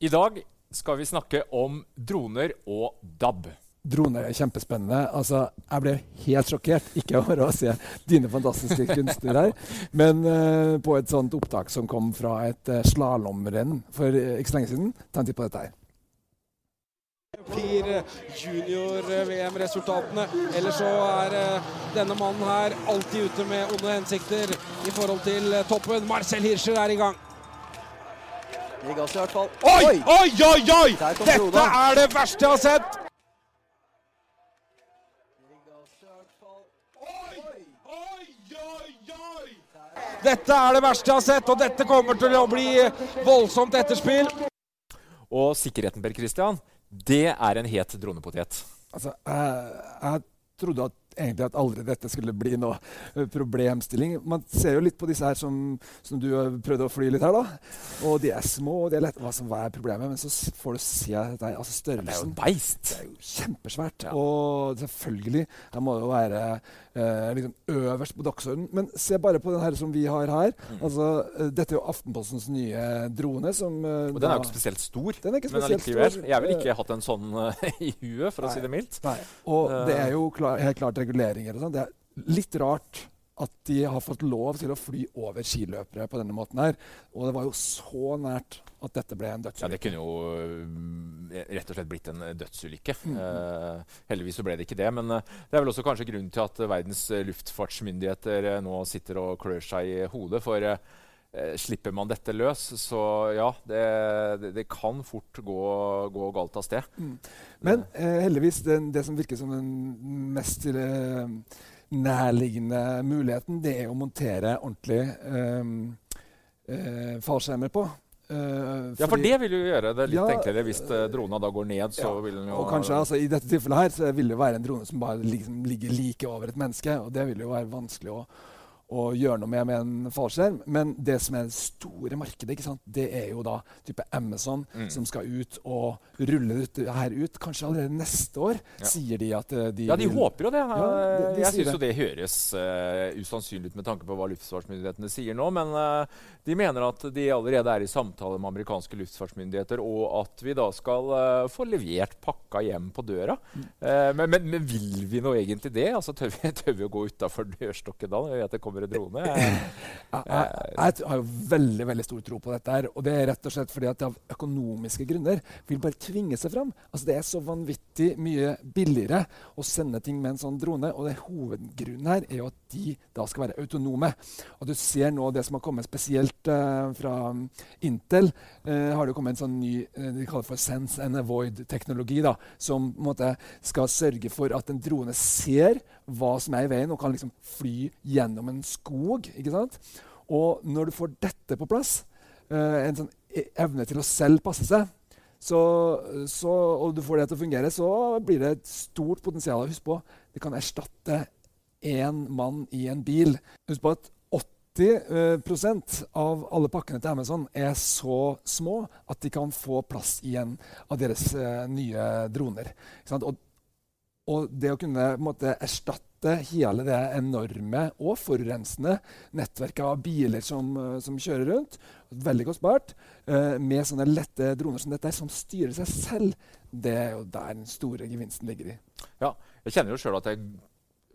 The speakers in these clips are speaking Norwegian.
I dag skal vi snakke om droner og DAB. Droner er kjempespennende. Altså, jeg ble helt sjokkert, ikke over å se dine fantastiske kunstnere her, men uh, på et sånt opptak som kom fra et uh, slalåmrenn for uh, ikke så lenge siden. Ta en titt på dette her. Fire junior-VM-resultatene. Ellers så er denne mannen her alltid ute med onde hensikter i forhold til toppen. Marcel Hirscher er i gang. Det i hvert fall. Oi, oi, oi! oi! Dette er det verste jeg har sett! Dette er det verste jeg har sett, og dette kommer til å bli voldsomt etterspill. Og sikkerheten, Per Christian, det er en het dronepotet. Altså, jeg, jeg trodde at egentlig at aldri dette skulle bli noe eh, problemstilling. Man ser jo litt på disse her som, som du har prøvd å fly litt her, da. Og de er små, og de er lette. Hva som hva er problemet? Men så får du se dette, altså størrelsen. Det er jo et beist. Det er jo kjempesvært. Ja. Og selvfølgelig, her må det jo være eh, liksom øverst på dagsordenen. Men se bare på den her som vi har her. Mm. Altså, eh, dette er jo Aftenpostens nye drone. Som, eh, Og den er jo ikke spesielt stor. Den er ikke spesielt stor. Jeg ville ikke hatt en sånn eh, i huet, for å si det mildt. Nei. Og uh, det er jo klar, helt klart reguleringer og sånn. Det er litt rart at de har fått lov til å fly over skiløpere på denne måten her. Og det var jo så nært at dette ble en dødsulykke. Ja. Det kunne jo øh, rett og slett blitt en dødsulykke. Mm. Eh, heldigvis så ble det ikke det. Men eh, det er vel også kanskje grunnen til at verdens eh, luftfartsmyndigheter eh, nå sitter og klør seg i hodet. For eh, eh, slipper man dette løs, så ja, det, det, det kan fort gå, gå galt av sted. Men eh, heldigvis, det, det som virker som den mest eh, nærliggende muligheten, det er å montere ordentlig eh, eh, fallskjermer på. Uh, Ja, for det vil jo gjøre det litt Ja, enklere. Hvis uh, drona da går ned, så Ja, vil den jo Og kanskje altså, I dette tilfellet her så vil det være en drone som bare liksom, ligger like over et menneske. og Det vil jo være vanskelig å, å gjøre noe med med en fallskjerm. Men det som er det store markedet, det er jo da type Amazon Mm. som skal ut og rulle dette her ut. Kanskje allerede neste år, Ja. sier de at eh, de Ja, de vil- håper jo det. Ja, de- de jeg syns jo det høres uh, usannsynlig ut med tanke på hva luftfartsmyndighetene sier nå. Men uh, de mener at de allerede er i samtale med amerikanske luftfartsmyndigheter, og at vi da skal uh, få levert pakka hjem på døra. Mm. Men, men, men vil vi nå egentlig det? Altså, tør, vi, tør vi å gå utafor dørstokken da Jeg vet det kommer en drone? Jeg, jeg, jeg har jo veldig veldig stor tro på dette. her, og Det er rett og slett fordi at av økonomiske grunner vil bare tvinge seg fram. Altså Det er så vanvittig mye billigere å sende ting med en sånn drone. og det Hovedgrunnen her er jo at de da skal være autonome. Og Du ser nå det som har kommet spesielt uh, fra um, Intel. Uh, har det kommet en sånn ny uh, de kaller for sense and avoid-teknologi. da, Som på en måte skal sørge for at en drone ser hva som er i veien, og kan liksom fly gjennom en skog. ikke sant? Og når du får dette på plass, uh, en sånn e- evne til å selv passe seg, så, så, og du får det til å fungere, så blir det et stort potensial. Husk på, det kan erstatte én mann i en bil. Husk på at 80% av alle pakkene til Amazon er så små at de kan få plass i en av deres uh, nye droner. Og, og, det å kunne måte, erstatte hele det enorme og forurensende nettverket av biler som, uh, som kjører rundt, veldig kostbart, uh, med sånne lette droner som dette, som styrer seg selv, det er jo der den store gevinsten ligger i. Ja, jeg kjenner jo sjøl at jeg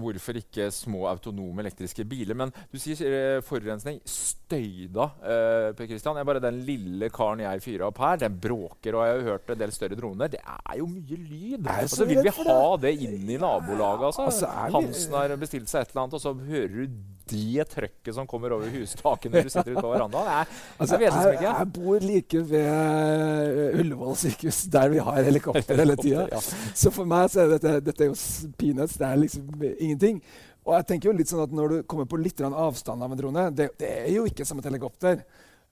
hvorfor ikke små autonome elektriske biler. Men du sier forurensning. forurensning. Støyda, uh, Per Christian. Bare den lille karen jeg fyrer opp her, den bråker. Og jeg har hørt en del større droner. Det er jo mye lyd. Og Altså, vil vi ha det inn i nabolaget? Altså? altså Hansen har bestilt seg et eller annet, og så hører du det trøkket som kommer over hustaket når du sitter ute på verandaen. Jeg, altså, jeg, jeg, bor like ved Ullevål sykehus, der vi har helikopter hele tida. Ja. Så for meg så er dette, dette er jo peanuts. Det er liksom ingenting. Og jeg tenker jo litt sånn at Når du kommer på litt avstand av en drone Det, det er jo ikke som et helikopter.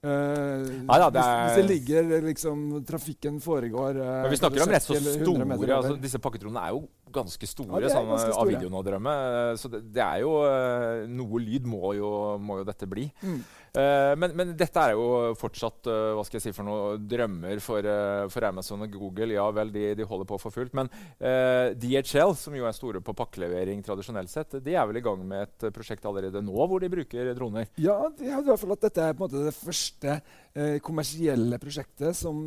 Uh, Neida, det er... hvis, det ligger liksom Trafikken foregår uh, Men Vi snakker om rett så store altså, Disse pakketronene er jo ganske store. Ja, sånn ganske store. av videoen Så det, det, er jo uh, Noe lyd må jo, må jo dette bli. Mm. Uh, men, men, dette er jo fortsatt uh, hva skal jeg si for noe, drømmer for, uh, for Amazon og Google. Ja vel, de, de holder på for fullt. Men DHL, som jo er store på pakkelevering tradisjonelt sett, de er vel i gang med et prosjekt allerede nå hvor de bruker droner? Ja, de har i hvert fall at dette er på en måte det første kommersielle prosjektet som,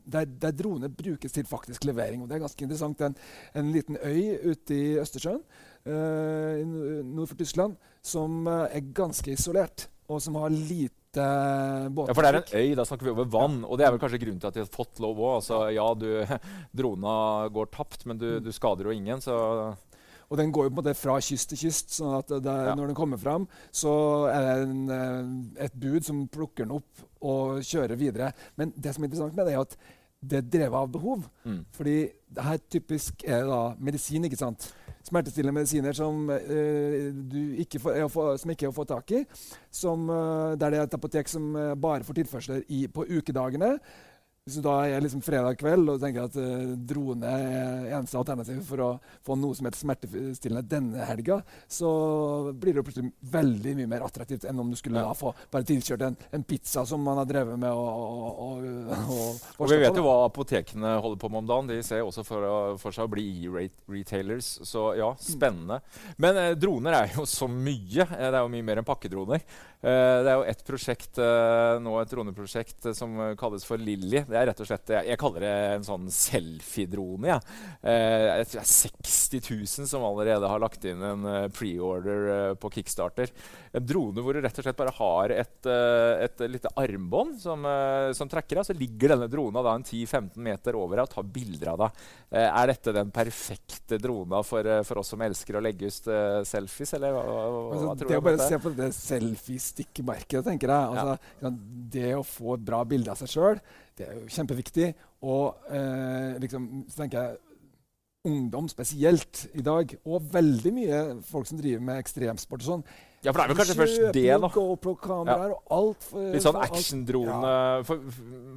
der, der, droner brukes til faktisk levering. Og det er ganske interessant. En, en liten øy ute i Østersjøen nord for Tyskland som er ganske isolert og som har lite båttrafikk. Ja, for det er en øy, da snakker vi over vann. Og det er vel kanskje grunnen til at de har fått lov òg. Altså, ja, du, drona går tapt, men du, du, skader jo ingen, så og den går jo på en måte fra kyst til kyst. sånn at der, ja. når den kommer fram, så er det en, eh, et bud som plukker den opp og kjører videre. Men det som er interessant med det, er at det er drevet av behov. Mm. Fordi det her typisk er da medisin. ikke sant? Smertestillende medisiner som, uh, ikke får, få, som, ikke er å få tak i. Som, uh, der det er et apotek som bare får tilførsler i, på ukedagene. Hvis du da er liksom fredag kveld og tenker at uh, drone er eneste alternativ for å få noe som heter smertestillende denne helga, så blir det plutselig veldig mye mer attraktivt enn om du skulle ja. få bare tilkjørt en, en, pizza som man har drevet med å, å, å, Og vi vet jo hva apotekene holder på med om dagen. De ser også for, for seg å bli e-retailers. Så ja, spennende. Men eh, droner er jo så mye. Det er jo mye mer enn pakkedroner. Eh, det er jo et prosjekt eh, nå, et droneprosjekt som kalles for Lilly det er rett og slett, Jeg, jeg kaller det en sånn selfie-drone. Ja. Eh, jeg tror det er 60 000 som allerede har lagt inn en preorder på Kickstarter. En drone hvor du rett og slett bare har et, et lite armbånd som, som trekker deg. Så ligger denne drona da en 10-15 meter over deg og tar bilder av deg. er dette den perfekte drona for, for, oss som elsker å legge ut selfies, eller hva, hva, hva tror du? Det å bare se på det selfie-stikkmerket, tenker jeg. Altså, ja. Det å få et bra bilde av seg sjøl det er jo kjempeviktig. Og eh, liksom, så tenker jeg ungdom spesielt i dag, og veldig mye folk som driver med ekstremsport og sånn, ja, for det er vel kanskje først det, da. GoPro-kameraer ja. og alt. For, Litt sånn actiondrone. Ja. For,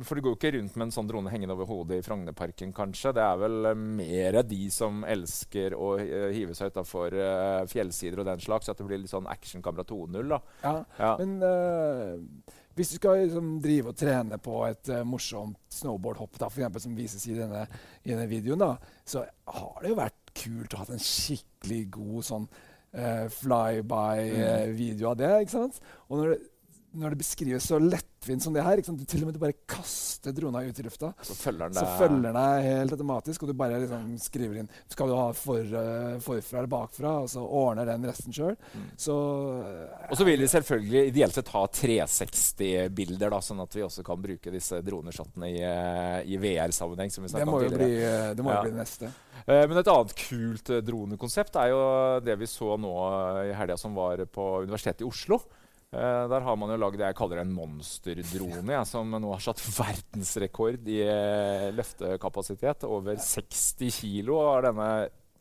for, du går jo ikke rundt med en sånn drone hengende over hodet i Frognerparken, kanskje. Det er vel uh, mer de som elsker å uh, hive seg utafor uh, fjellsider og den slags, at det blir litt sånn actionkamera 2.0, da. Ja, ja. men hvis du skal liksom, drive og trene på et uh, morsomt snowboardhopp, da, for eksempel, som vises i denne, i denne videoen, da, så har det jo vært kult å ha en skikkelig god sånn uh, flyby-video uh, av det. ikke sant? Og når det, når det beskrives så lettvint som det her du Til og med du bare kaster drona ut i lufta, så følger den så følger den deg helt automatisk. Og du bare liksom skriver inn Skal du ha for, uh, forfra eller bakfra? Og så ordner den resten sjøl. Mm. Uh, og så vil de selvfølgelig ideelt sett ha 360-bilder, da, sånn at vi også kan bruke disse droneshottene i, uh, i VR-sammenheng. som Det må jo bli det, må ja. bli det neste. men et annet kult dronekonsept er jo det vi så nå i helga som var på Universitetet i Oslo. Uh, der har man jo lagd det jeg kaller en monsterdrone, ja, som nå har satt verdensrekord i uh, løftekapasitet. Over 60 kilo har denne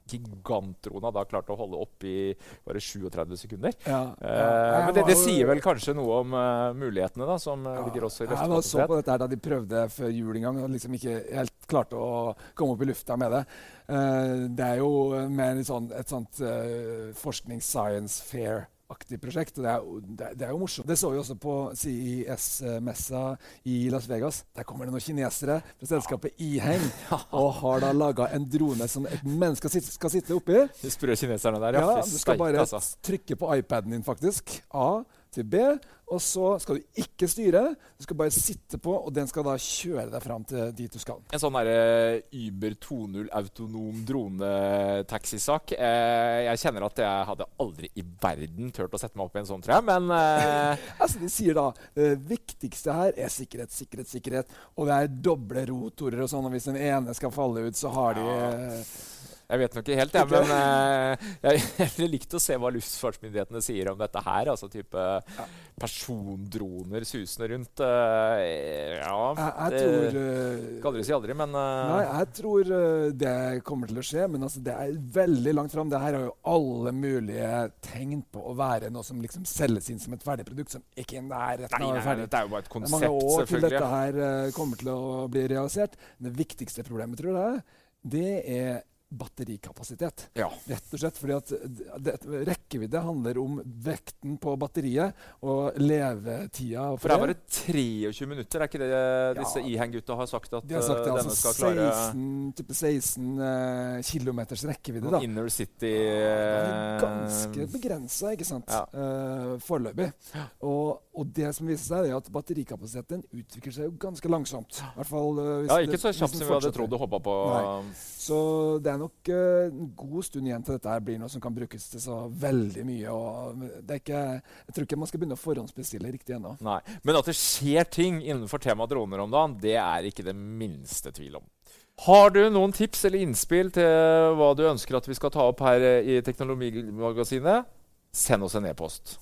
gigantdrona da klart å holde oppe i bare 37 sekunder. Ja, ja. Uh, men det, det sier vel kanskje noe om mulighetene da, som ligger også i løftekapasitet? Jeg var så på dette da de prøvde før jul en gang, og liksom ikke helt klarte å komme opp i lufta med det. Det er jo med sånn, et sånt forsknings-science fair-aktig prosjekt. og det er, det, er jo morsomt. Det så vi også på CIS-messa i Las Vegas. Der kommer det noen kinesere fra selskapet Iheng og har da laga en drone som et menneske skal skal sitte oppi. De sprø kineserne der, ja. Ja, du skal bare altså. trykke på iPaden din, faktisk. A til B. Og så skal du ikke styre. Du skal bare sitte på, og den skal da kjøre deg fram til dit du skal. En sånn derre Uber 2.0 autonom dronetaxisak. Eh, jeg kjenner at jeg hadde aldri i verden turt å sette meg opp i en sånn, tror jeg. Men eh, Altså, De sier da det viktigste her er sikkerhet, sikkerhet, sikkerhet. Og det er doble rotorer og sånn. Og hvis den ene skal falle ut, så har de eh, jeg vet nok ikke helt, jeg. Men uh, jeg ville likt å se hva luftfartsmyndighetene sier om dette her. Altså type persondroner susende rundt. Uh, ja Jeg, jeg det- tror eh, Skal aldri si aldri, men Nei, jeg tror det kommer til å skje, men altså, det er veldig langt fram. Det her har jo alle mulige tegn på å være noe som liksom selges inn som et ferdig produkt, som ikke er nærheten av ferdig. Det er jo bare et konsept, mange år til dette her kommer til å bli realisert. Det viktigste problemet, tror jeg, det er batterikapasitet. Ja. Rett og slett fordi at det, rekkevidde handler om vekten på batteriet og levetida. For det er bare 23 minutter, er ikke det disse Ja. Iheng-gutta har sagt at De har sagt det, denne altså denne skal klare 16, type 16 uh, kilometers rekkevidde. da. Inner City eh, ganske begrensa, ikke sant, Ja. Uh, foreløpig. Og, og det som viser seg, er at batterikapasiteten utvikler seg jo ganske langsomt. I hvert fall uh, hvis Ja, ikke så kjapt som vi hadde trodd og håpa på. Nei. Så det er nok uh, en god stund igjen til dette her blir noe som kan brukes til så veldig mye. Ikke, jeg tror ikke man skal begynne å forhåndsbestille riktig ennå. Nei. Men at det skjer ting innenfor temaet droner om dagen, det er ikke det minste tvil om. Har du noen tips eller innspill til hva du ønsker at vi skal ta opp her eh, i Teknologimagasinet? Send oss en e-post.